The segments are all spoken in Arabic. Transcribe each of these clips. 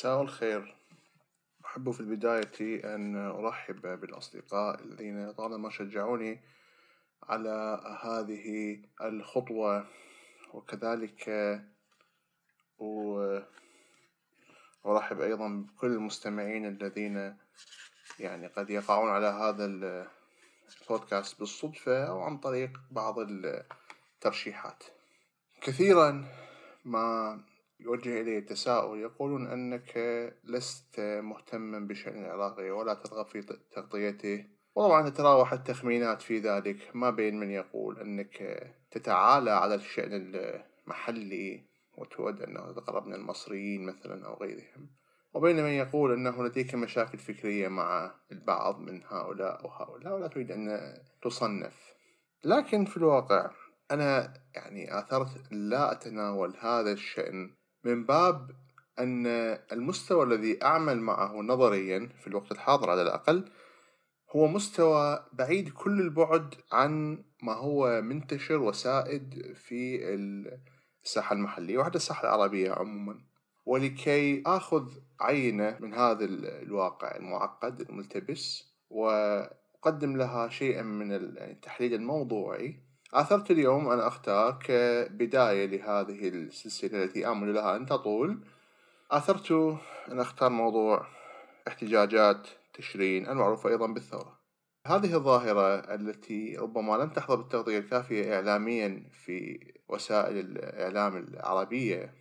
مساء الخير. أحب في البداية أن أرحب بالأصدقاء الذين طالما شجعوني على هذه الخطوة وكذلك وأرحب أيضا بكل المستمعين الذين يعني قد يقعون على هذا البودكاست بالصدفة أو عن طريق بعض الترشيحات. كثيرا ما يوجه إلي التساؤل يقولون أنك لست مهتما بالشأن العراقي ولا ترغب في تغطيته. وطبعا تتراوح التخمينات في ذلك. ما بين من يقول أنك تتعالى على الشأن المحلي وتود أنه تقرب من المصريين مثلا أو غيرهم. وبين من يقول أنه لديك مشاكل فكرية مع البعض من هؤلاء وهؤلاء ولا تريد أن تصنف. لكن في الواقع أنا يعني آثرت لا أتناول هذا الشأن من باب أن المستوى الذي أعمل معه نظريا في الوقت الحاضر على الأقل هو مستوى بعيد كل البعد عن ما هو منتشر وسائد في الساحة المحلية وحتى الساحة العربية عموما. ولكي آخذ عينة من هذا الواقع المعقد الملتبس وأقدم لها شيئا من التحليل الموضوعي آثرت اليوم أن أختار كبداية لهذه السلسلة التي آمل لها أن تطول. آثرت أن أختار موضوع احتجاجات تشرين المعروفة أيضا بالثورة. هذه الظاهرة التي ربما لم تحظى بالتغطية الكافية إعلاميا في وسائل الإعلام العربية.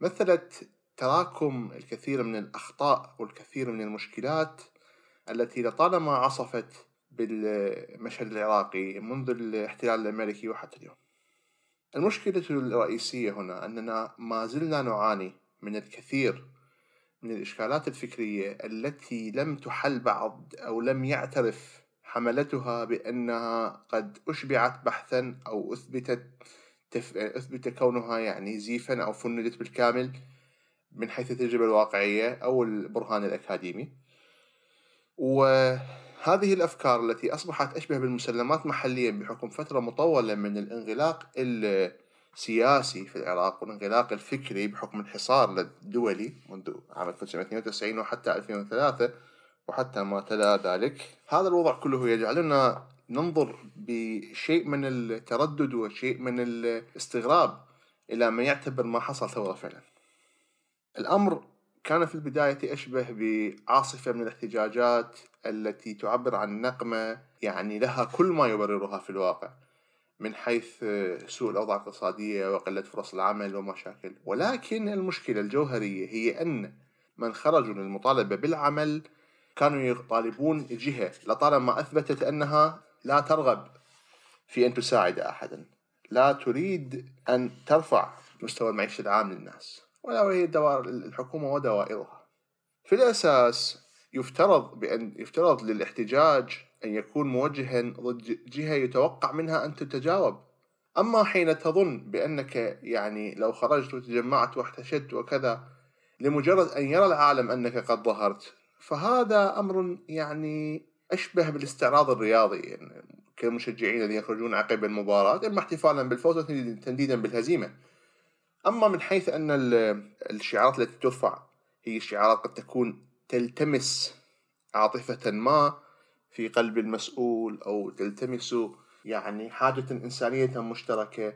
مثلت تراكم الكثير من الأخطاء والكثير من المشكلات التي لطالما عصفت بالمشهد العراقي منذ الاحتلال الأمريكي وحتى اليوم. المشكلة الرئيسية هنا أننا ما زلنا نعاني من الكثير من الإشكالات الفكرية التي لم تحل بعد أو لم يعترف حملتها بأنها قد أشبعت بحثا أو أثبتت تف... أثبت كونها يعني زيفا أو فندت بالكامل من حيث التجربة الواقعية أو البرهان الأكاديمي. و هذه الأفكار التي أصبحت أشبه بالمسلمات محليا بحكم فترة مطولة من الانغلاق السياسي في العراق والانغلاق الفكري بحكم الحصار الدولي منذ عام 1992 وحتى 2003 وحتى ما تلا ذلك. هذا الوضع كله يجعلنا ننظر بشيء من التردد وشيء من الاستغراب إلى ما يعتبر ما حصل ثورة فعلا. الأمر كان في البداية أشبه بعاصفة من الاحتجاجات التي تعبر عن نقمة يعني لها كل ما يبررها في الواقع من حيث سوء الأوضاع الاقتصادية وقلة فرص العمل ومشاكل. ولكن المشكلة الجوهرية هي أن من خرجوا للمطالبة بالعمل كانوا يطالبون جهة لطالما أثبتت أنها لا ترغب في أن تساعد أحدا. لا تريد أن ترفع مستوى المعيشة العام للناس. ولا هي الحكومة ودوائرها. في الأساس يفترض بأن يفترض للاحتجاج أن يكون موجها ضد جهة يتوقع منها أن تتجاوب. أما حين تظن بأنك يعني لو خرجت وتجمعت واحتشدت وكذا لمجرد أن يرى العالم أنك قد ظهرت. فهذا أمر يعني أشبه بالاستعراض الرياضي يعني كالمشجعين الذين يخرجون عقب المباراة إما احتفالا بالفوز وتنديدا بالهزيمة. أما من حيث أن الشعارات التي ترفع هي شعارات قد تكون تلتمس عاطفة ما في قلب المسؤول أو تلتمس يعني حاجة إنسانية مشتركة.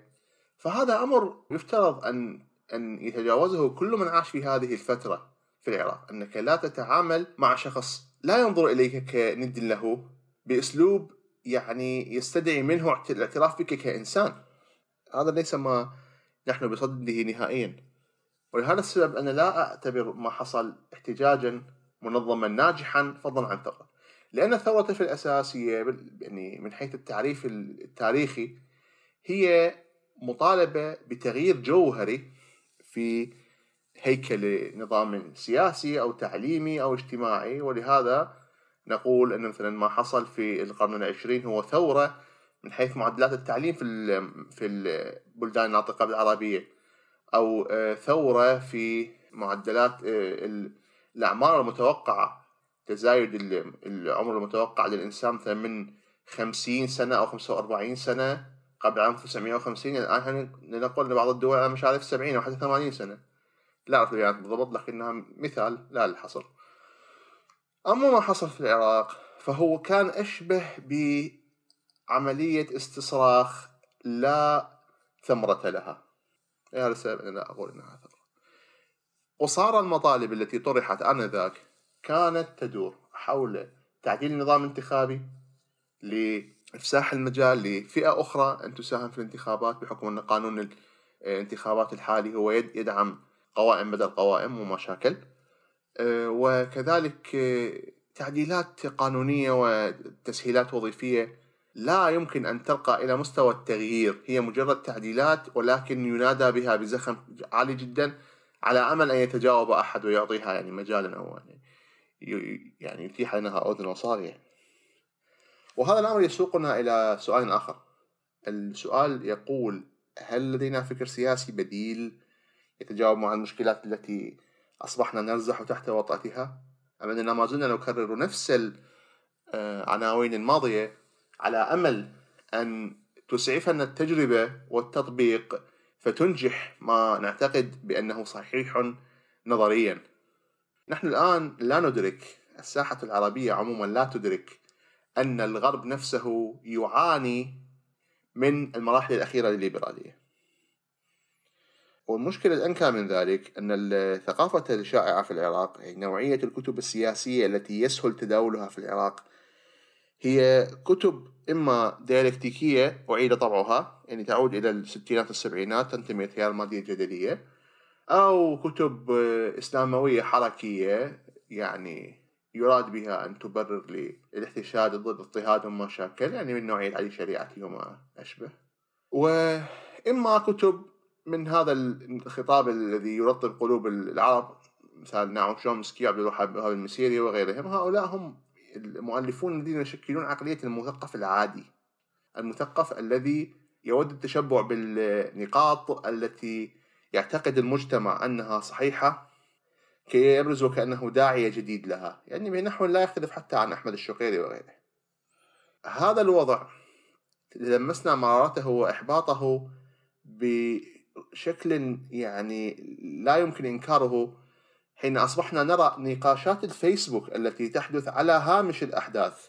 فهذا أمر يفترض أن أن يتجاوزه كل من عاش في هذه الفترة في العراق أنك لا تتعامل مع شخص لا ينظر إليك كند له بأسلوب يعني يستدعي منه الاعتراف بك كإنسان. هذا ليس ما نحن بصدده نهائيا. ولهذا السبب أنا لا أعتبر ما حصل احتجاجا منظما ناجحا فضلا عن ثورة لأن الثورة في الأساس هي يعني من حيث التعريف التاريخي هي مطالبة بتغيير جوهري في هيكل نظام سياسي أو تعليمي أو اجتماعي. ولهذا نقول أن مثلا ما حصل في القرن العشرين هو ثورة من حيث معدلات التعليم في في البلدان الناطقة بالعربية أو آه، ثورة في معدلات آه، الأعمار المتوقعة. تزايد العمر المتوقع للإنسان مثلا من خمسين سنة أو خمسة وأربعين سنة قبل عام 1950 الآن لنقول بعض الدول على مشارف 70 أو حتى 80 سنة. لا أعرف البيانات بالضبط لكنها مثال لا للحصر. أما ما حصل في العراق فهو كان أشبه بعملية استصراخ لا ثمرة لها. لهذا السبب أنا لا أقول أنها ثمرة. وصار المطالب التي طرحت آنذاك كانت تدور حول تعديل النظام الانتخابي لإفساح المجال لفئة أخرى أن تساهم في الانتخابات بحكم أن قانون الانتخابات الحالي هو يدعم قوائم بدل قوائم ومشاكل. آه، وكذلك آه، تعديلات قانونية وتسهيلات وظيفية لا يمكن أن ترقى إلى مستوى التغيير. هي مجرد تعديلات ولكن ينادى بها بزخم عالي جدا على أمل أن يتجاوب أحد ويعطيها يعني مجالا أو يعني يعني يتيح لنا أذن وصاغية وهذا الأمر يسوقنا إلى سؤال آخر. السؤال يقول هل لدينا فكر سياسي بديل يتجاوب مع المشكلات التي أصبحنا نرزح تحت وطأتها. أم أننا ما زلنا نكرر نفس العناوين الماضية على أمل أن تسعفنا التجربة والتطبيق فتنجح ما نعتقد بأنه صحيح نظريا. نحن الآن لا ندرك الساحة العربية عموما لا تدرك أن الغرب نفسه يعاني من المراحل الأخيرة للليبرالية. والمشكلة الأنكى من ذلك أن الثقافة الشائعة في العراق هي نوعية الكتب السياسية التي يسهل تداولها في العراق. هي كتب إما ديالكتيكية أعيد طبعها يعني تعود إلى الستينات والسبعينات تنتمي للتيار المادية الجدلية أو كتب إسلاموية حركية يعني يراد بها أن تبرر للاحتشاد ضد اضطهاد ومشاكل يعني من نوعية علي شريعتي وما أشبه. وإما كتب من هذا الخطاب الذي يرطب قلوب العرب مثال نعم شومسكي عبد الوهاب المسيري وغيرهم هؤلاء هم المؤلفون الذين يشكلون عقلية المثقف العادي المثقف الذي يود التشبع بالنقاط التي يعتقد المجتمع أنها صحيحة كي يبرز وكأنه داعية جديد لها. يعني بنحو لا يختلف حتى عن أحمد الشقيري وغيره. هذا الوضع لمسنا مرارته وإحباطه بشكل يعني لا يمكن إنكاره. حين أصبحنا نرى نقاشات الفيسبوك التي تحدث على هامش الأحداث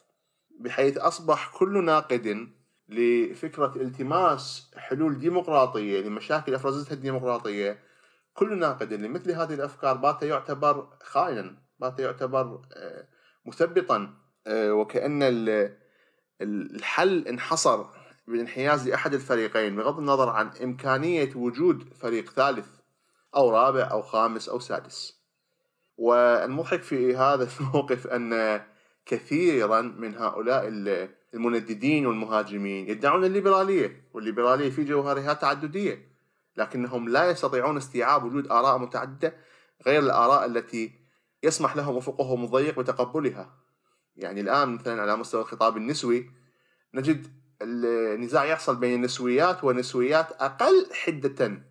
بحيث أصبح كل ناقد لفكرة التماس حلول ديمقراطية لمشاكل أفرزتها الديمقراطية كل ناقد لمثل هذه الأفكار بات يعتبر خائنا بات يعتبر آه، مثبطا آه، وكأن الحل انحصر. بالانحياز لأحد الفريقين بغض النظر عن إمكانية وجود فريق ثالث أو رابع أو خامس أو سادس. والمضحك في هذا الموقف أن كثيرا من هؤلاء المنددين والمهاجمين يدعون الليبرالية والليبرالية في جوهرها تعددية لكنهم لا يستطيعون استيعاب وجود آراء متعددة غير الآراء التي يسمح لهم أفقهم الضيق بتقبلها. يعني الآن مثلا على مستوى الخطاب النسوي نجد النزاع يحصل بين النسويات ونسويات أقل حدة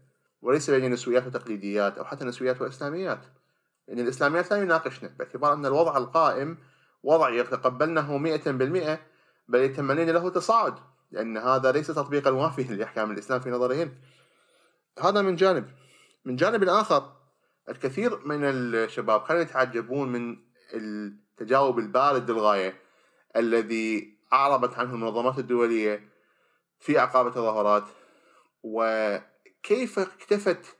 وليس بين نسويات وتقليديات أو حتى نسويات وإسلاميات. لأن يعني الإسلاميات لا يناقشنا باعتبار أن الوضع القائم وضع يتقبلنه مئة بالمئة بل يتمنين له تصاعد لأن هذا ليس تطبيقا وافيا لأحكام الإسلام في نظرهن هذا من جانب. من جانب آخر الكثير من الشباب كانوا يتعجبون من التجاوب البارد للغاية الذي أعربت عنه المنظمات الدولية في أعقاب التظاهرات وكيف اكتفت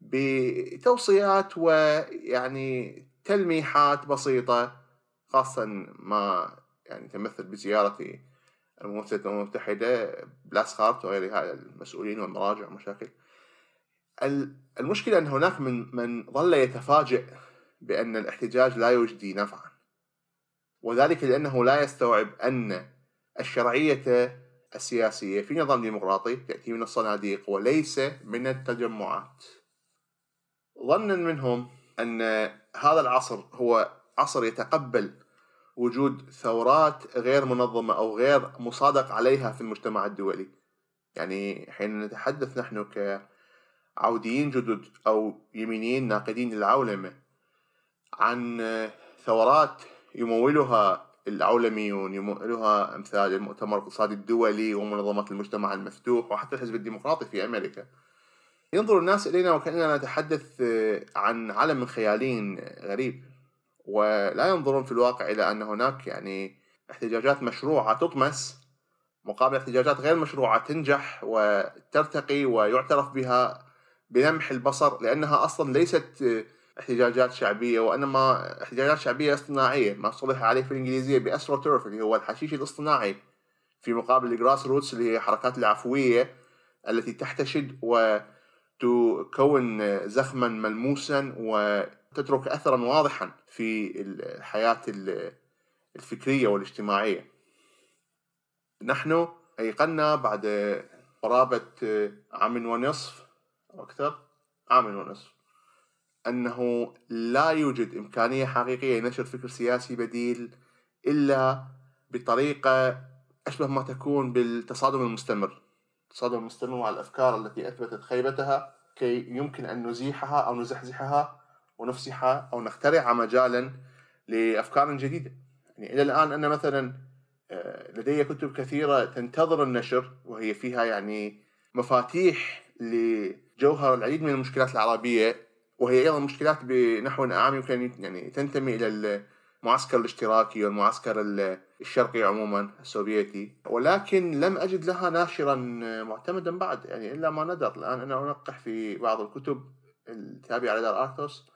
بتوصيات ويعني تلميحات بسيطة خاصة ما يعني تمثل بزيارة الممثلة الأمم المتحدة بلاسخارت وغيرها المسؤولين والمراجع ومشاكل المشكلة أن هناك من من ظل يتفاجئ بأن الاحتجاج لا يجدي نفعا. وذلك لأنه لا يستوعب أن الشرعية السياسية في نظام ديمقراطي تأتي من الصناديق وليس من التجمعات. ظنا منهم أن هذا العصر هو عصر يتقبل وجود ثورات غير منظمة أو غير مصادق عليها في المجتمع الدولي. يعني حين نتحدث نحن كعوديين جدد أو يمينيين ناقدين للعولمة عن ثورات يمولها العولميون يمولها أمثال المؤتمر الاقتصادي الدولي ومنظمة المجتمع المفتوح وحتى الحزب الديمقراطي في أمريكا. ينظر الناس إلينا وكأننا نتحدث عن عالم من خيالين غريب. ولا ينظرون في الواقع إلى أن هناك يعني احتجاجات مشروعة تطمس مقابل احتجاجات غير مشروعة تنجح وترتقي ويعترف بها بلمح البصر لأنها أصلا ليست احتجاجات شعبية وإنما احتجاجات شعبية اصطناعية ما اصطلح عليه في الإنجليزية ب astroturf اللي هو الحشيش الاصطناعي في مقابل ال grassroots اللي هي الحركات العفوية التي تحتشد وتكون زخما ملموسا وتترك أثرا واضحا في الحياة الفكرية والاجتماعية. نحن أيقنا بعد قرابة عام ونصف أو أكثر؟ عام ونصف. أنه لا يوجد إمكانية حقيقية لنشر فكر سياسي بديل إلا بطريقة أشبه ما تكون بالتصادم المستمر. التصادم المستمر مع الأفكار التي أثبتت خيبتها كي يمكن أن نزيحها أو نزحزحها ونفسح أو نخترع مجالا لأفكار جديدة. يعني إلى الآن أنا مثلا آه، لدي كتب كثيرة تنتظر النشر وهي فيها يعني مفاتيح لجوهر العديد من المشكلات العربية. وهي أيضا مشكلات بنحو أعم يمكن يعني تنتمي إلى المعسكر الاشتراكي والمعسكر الشرقي عموما السوفيتي. ولكن لم أجد لها ناشرا معتمدا بعد يعني إلا ما ندر. الآن أنا أنقح في بعض الكتب التابعة لدار آرثوس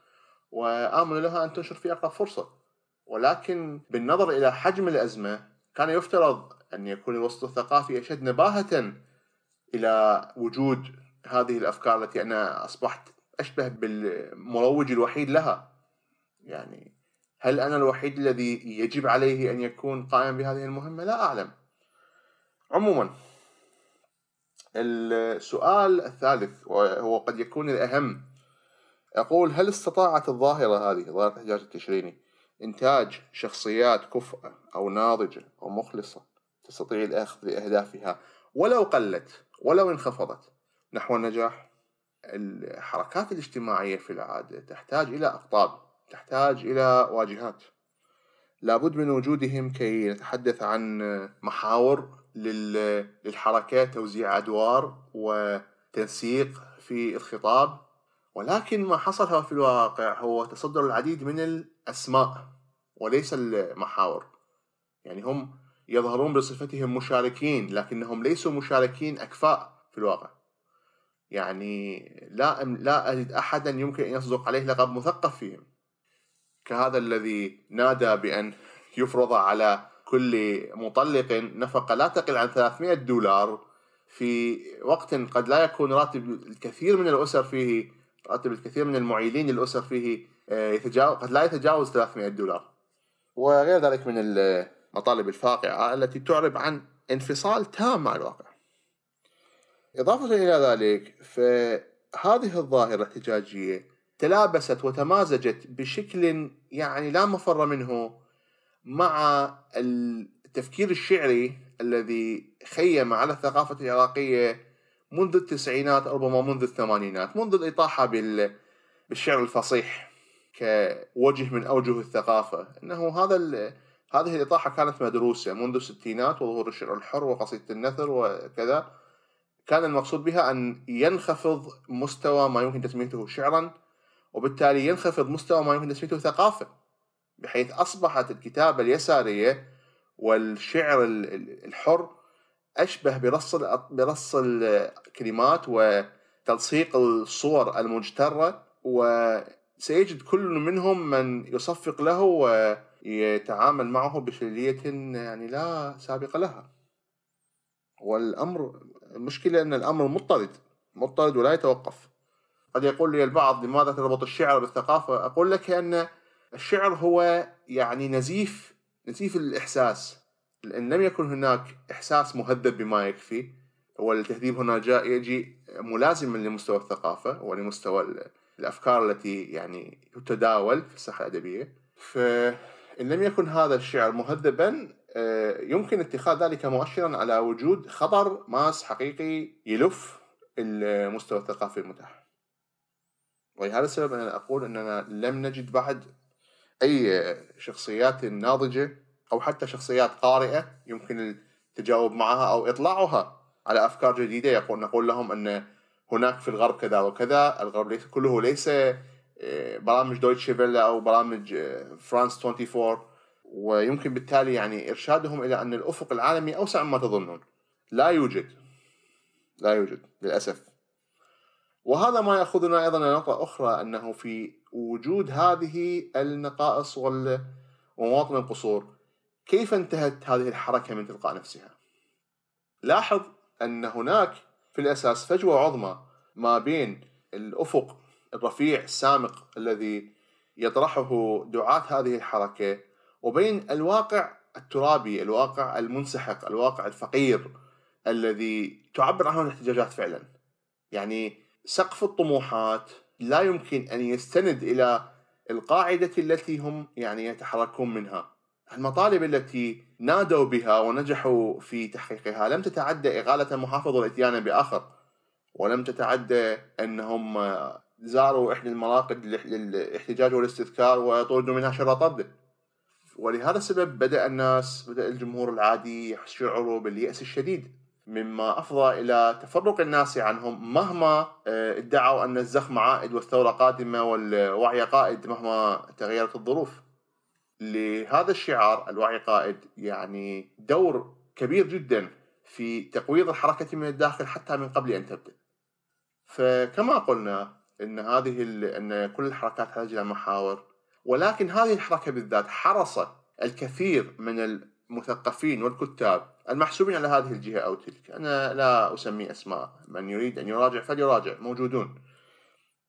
وآمل لها أن تنشر في أقرب فرصة. ولكن بالنظر إلى حجم الأزمة كان يفترض أن يكون الوسط الثقافي أشد نباهة إلى وجود هذه الأفكار التي أنا أصبحت أشبه بالمروج الوحيد لها. يعني هل أنا الوحيد الذي يجب عليه أن يكون قائما بهذه المهمة؟ لا أعلم. عموما السؤال الثالث وهو قد يكون الأهم. أقول هل استطاعت الظاهرة هذه ظاهرة الاحتجاج التشريني إنتاج شخصيات كفءة أو ناضجة أو مخلصة تستطيع الأخذ لأهدافها ولو قلت ولو انخفضت؟ نحو النجاح. الحركات الاجتماعية في العادة تحتاج إلى أقطاب تحتاج إلى واجهات. لابد من وجودهم كي نتحدث عن محاور للحركة توزيع أدوار وتنسيق في الخطاب. ولكن ما حصل في الواقع هو تصدر العديد من الأسماء وليس المحاور. يعني هم يظهرون بصفتهم مشاركين لكنهم ليسوا مشاركين أكفاء في الواقع. يعني لا لا أجد أحدا يمكن أن يصدق عليه لقب مثقف فيهم كهذا الذي نادى بأن يفرض على كل مطلق نفقة لا تقل عن 300 دولار في وقت قد لا يكون راتب الكثير من الأسر فيه راتب الكثير من المعيلين للأسر فيه آه، يتجاوز قد لا يتجاوز 300 دولار. وغير ذلك من المطالب الفاقعة التي تعرب عن انفصال تام مع الواقع. إضافة إلى ذلك فهذه الظاهرة الاحتجاجية تلابست وتمازجت بشكل يعني لا مفر منه مع التفكير الشعري الذي خيم على الثقافة العراقية منذ التسعينات ربما منذ الثمانينات منذ الإطاحة بالشعر الفصيح كوجه من أوجه الثقافة. أنه هذا هذه الإطاحة كانت مدروسة منذ الستينات وظهور الشعر الحر وقصيدة النثر وكذا. كان المقصود بها أن ينخفض مستوى ما يمكن تسميته شعرا وبالتالي ينخفض مستوى ما يمكن تسميته ثقافة بحيث أصبحت الكتابة اليسارية والشعر الحر أشبه برص برص الكلمات وتلصيق الصور المجترة وسيجد كل منهم من يصفق له ويتعامل معه بشلية يعني لا سابق لها. والأمر المشكلة أن الأمر مضطرد مضطرد ولا يتوقف. قد يقول لي البعض لماذا تربط الشعر بالثقافة؟ أقول لك أن الشعر هو يعني نزيف نزيف الإحساس. إن لم يكن هناك إحساس مهذب بما يكفي والتهذيب هنا جاء يجي ملازما لمستوى الثقافة ولمستوى الأفكار التي يعني تتداول في الساحة الأدبية. فإن لم يكن هذا الشعر مهذبا يمكن اتخاذ ذلك مؤشرا على وجود خطر ماس حقيقي يلف المستوى الثقافي المتاح. ولهذا السبب أنا أقول أننا لم نجد بعد أي شخصيات ناضجة أو حتى شخصيات قارئة يمكن التجاوب معها أو إطلاعها على أفكار جديدة. يقول نقول لهم أن هناك في الغرب كذا وكذا الغرب كله ليس آه، برامج دويتشي فيلا أو برامج آه، فرانس 24 ويمكن بالتالي يعني إرشادهم إلى أن الأفق العالمي أوسع مما تظنون. لا يوجد. لا يوجد للأسف. وهذا ما يأخذنا أيضا إلى نقطة أخرى أنه في وجود هذه النقائص ومواطن القصور كيف انتهت هذه الحركة من تلقاء نفسها؟ لاحظ أن هناك في الأساس فجوة عظمى ما بين الأفق الرفيع السامق الذي يطرحه دعاة هذه الحركة وبين الواقع الترابي الواقع المنسحق الواقع الفقير الذي تعبر عنه الاحتجاجات فعلا. يعني سقف الطموحات لا يمكن أن يستند إلى القاعدة التي هم يعني يتحركون منها. المطالب التي نادوا بها ونجحوا في تحقيقها لم تتعدى إغالة محافظ الإتيان بآخر ولم تتعدى أنهم زاروا إحدى المراقد للاحتجاج والاستذكار وطردوا منها شر طرد ولهذا السبب بدأ الناس بدأ الجمهور العادي يشعروا باليأس الشديد مما أفضى إلى تفرق الناس عنهم مهما آه، ادعوا أن الزخم عائد والثورة قادمة والوعي قائد مهما تغيرت الظروف. لهذا الشعار الوعي قائد يعني دور كبير جدا في تقويض الحركة من الداخل حتى من قبل أن تبدأ. فكما قلنا أن هذه أن كل الحركات تحتاج إلى محاور. ولكن هذه الحركة بالذات حرص الكثير من المثقفين والكتاب المحسوبين على هذه الجهة أو تلك. أنا لا أسمي أسماء. من يريد أن يراجع فليراجع. موجودون.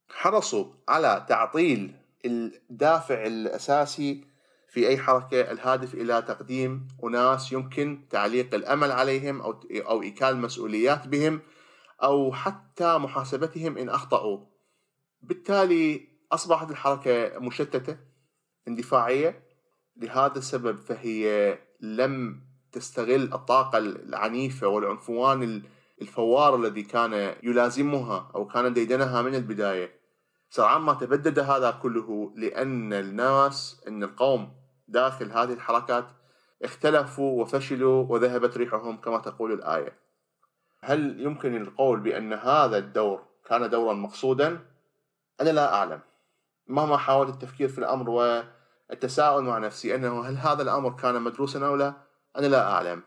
حرصوا على تعطيل الدافع الأساسي في أي حركة الهادف إلى تقديم أناس يمكن تعليق الأمل عليهم أو أو إيكال المسؤوليات بهم أو حتى محاسبتهم إن أخطأوا. بالتالي أصبحت الحركة مشتتة. اندفاعية. لهذا السبب فهي لم تستغل الطاقة العنيفة والعنفوان الفوار الذي كان يلازمها أو كان ديدنها من البداية. سرعان ما تبدد هذا كله لأن الناس أن القوم داخل هذه الحركات اختلفوا وفشلوا وذهبت ريحهم كما تقول الآية. هل يمكن القول بأن هذا الدور كان دورا مقصودا؟ أنا لا أعلم. مهما حاولت التفكير في الأمر والتساؤل مع نفسي أنه هل هذا الأمر كان مدروسا أو لا؟ أنا لا أعلم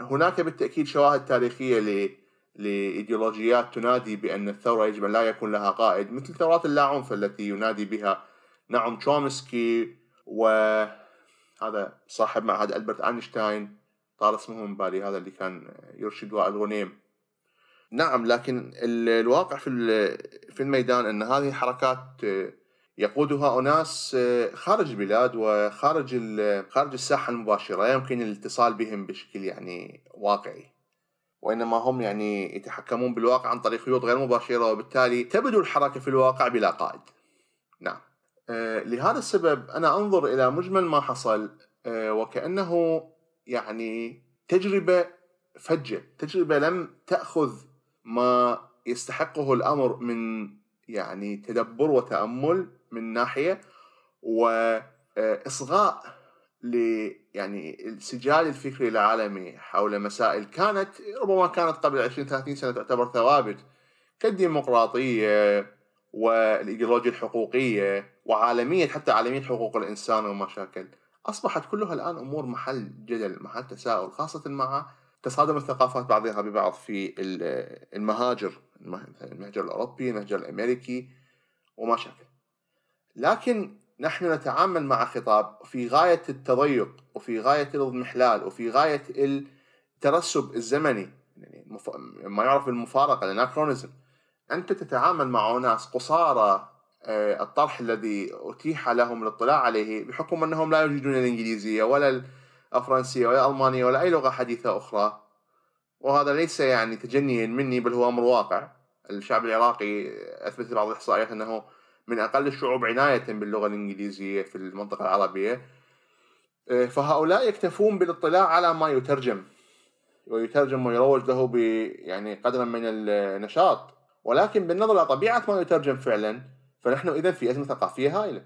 هناك بالتأكيد شواهد تاريخية ل لإيديولوجيات تنادي بأن الثورة يجب أن لا يكون لها قائد مثل ثورات اللاعنف التي ينادي بها نعم تشومسكي وهذا صاحب معهد ألبرت أينشتاين طار اسمه من بالي هذا اللي كان يرشد وائل غنيم نعم لكن الواقع في في الميدان أن هذه الحركات يقودها أناس خارج البلاد وخارج خارج الساحة المباشرة لا يمكن الاتصال بهم بشكل يعني واقعي. وإنما هم يعني يتحكمون بالواقع عن طريق خيوط غير مباشرة وبالتالي تبدو الحركة في الواقع بلا قائد. نعم. آه، لهذا السبب أنا أنظر إلى مجمل ما حصل آه، وكأنه يعني تجربة فجة تجربة لم تأخذ ما يستحقه الأمر من يعني تدبر وتأمل من ناحية وإصغاء ل يعني السجال الفكري العالمي حول مسائل كانت ربما كانت قبل 20 30 سنة تعتبر ثوابت كالديمقراطية والايديولوجيا الحقوقية وعالمية حتى عالمية حقوق الإنسان ومشاكل أصبحت كلها الآن أمور محل جدل محل تساؤل خاصة مع تصادم الثقافات بعضها ببعض في المهاجر المهجر الأوروبي المهجر الأمريكي وما شاكل لكن نحن نتعامل مع خطاب في غاية التضيق وفي غاية الاضمحلال وفي غاية الترسب الزمني يعني ما يعرف بالمفارقه الاناكرونيزم أنت تتعامل مع ناس قصارى آه، الطرح الذي أتيح لهم الاطلاع عليه بحكم أنهم لا يجيدون الإنجليزية ولا الفرنسية ولا الألمانية ولا أي لغة حديثة أخرى. وهذا ليس يعني تجنيا مني بل هو أمر واقع. الشعب العراقي أثبت بعض الإحصائيات أنه من أقل الشعوب عناية باللغة الإنجليزية في المنطقة العربية. آه، فهؤلاء يكتفون بالاطلاع على ما يترجم ويترجم ويروج له ب يعني قدرا من النشاط ولكن بالنظر إلى طبيعة ما يترجم فعلا فنحن إذا في أزمة ثقافية هائلة.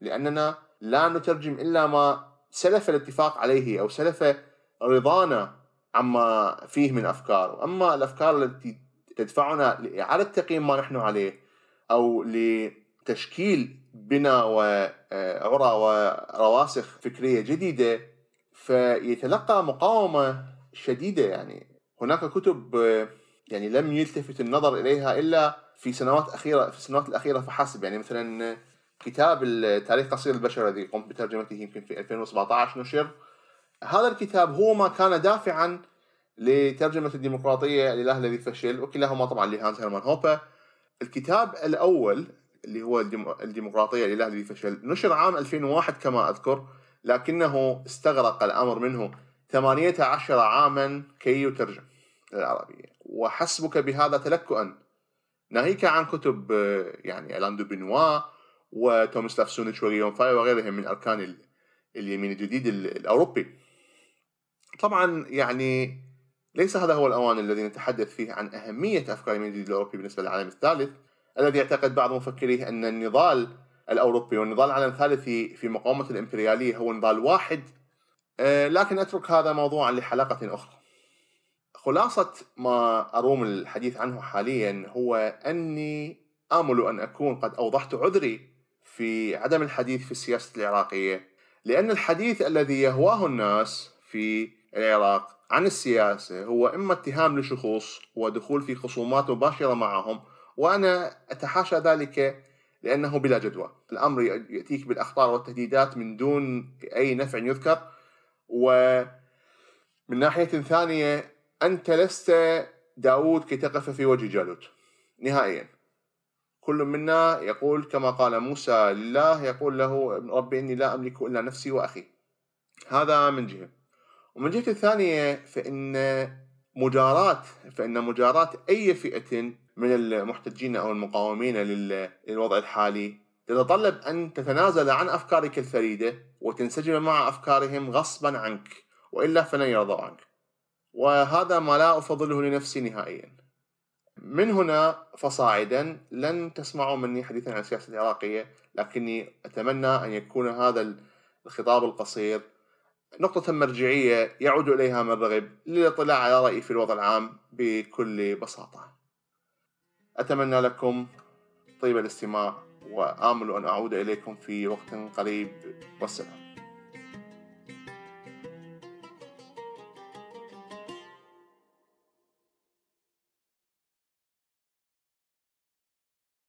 لأننا لا نترجم إلا ما سلف الاتفاق عليه أو سلف رضانا عما فيه من أفكار. أما الأفكار التي تدفعنا لإعادة تقييم ما نحن عليه أو لتشكيل بناء وعرى ورواسخ فكرية جديدة فيتلقى مقاومة شديدة يعني. هناك كتب يعني لم يلتفت النظر إليها إلا في سنوات أخيرة في السنوات الأخيرة فحسب. يعني مثلا كتاب التاريخ قصير البشر الذي قمت بترجمته يمكن في 2017 نشر. هذا الكتاب هو ما كان دافعا لترجمة الديمقراطية الإله الذي فشل وكلاهما طبعا لهانز هيرمان هوبا. الكتاب الأول اللي هو الديمقراطية الإله الذي فشل. نشر عام 2001 كما أذكر لكنه استغرق الأمر منه. 18 عاما كي يترجم العربية. وحسبك بهذا تلكؤا. ناهيك عن كتب يعني آلان دو بنوا وتوميسلاف سونيتش وفاي وغيرهم من أركان اليمين الجديد الأوروبي. طبعا يعني ليس هذا هو الأوان الذي نتحدث فيه عن أهمية أفكار اليمين الجديد الأوروبي بالنسبة للعالم الثالث. الذي يعتقد بعض مفكريه أن النضال الأوروبي والنضال العالم الثالث في مقاومة الإمبريالية هو نضال واحد. آه، لكن أترك هذا موضوعا لحلقة أخرى. خلاصة ما أروم الحديث عنه حاليا هو أني آمل أن أكون قد أوضحت عذري في عدم الحديث في السياسة العراقية لأن الحديث الذي يهواه الناس في العراق عن السياسة هو إما اتهام لشخوص ودخول في خصومات مباشرة معهم وأنا أتحاشى ذلك لأنه بلا جدوى. الأمر يأتيك بالأخطار والتهديدات من دون أي نفع يذكر. ومن ناحية ثانية أنت لست داود كي تقف في وجه جالوت. نهائيا. كل منا يقول كما قال موسى لله يقول له ربي إني لا أملك إلا نفسي وأخي. هذا من جهة. ومن جهة الثانية فإن مجاراة فإن مجاراة أي فئة من المحتجين أو المقاومين للوضع الحالي. تتطلب أن تتنازل عن أفكارك الفريدة وتنسجم مع أفكارهم غصبا عنك وإلا فلن يرضوا عنك. وهذا ما لا أفضله لنفسي نهائيا. من هنا فصاعدا لن تسمعوا مني حديثا عن السياسة العراقية لكني أتمنى أن يكون هذا الخطاب القصير. نقطة مرجعية يعود إليها من رغب للاطلاع على رأيي في الوضع العام بكل بساطة. أتمنى لكم طيب الاستماع وآمل أن أعود إليكم في وقت قريب. والسلام.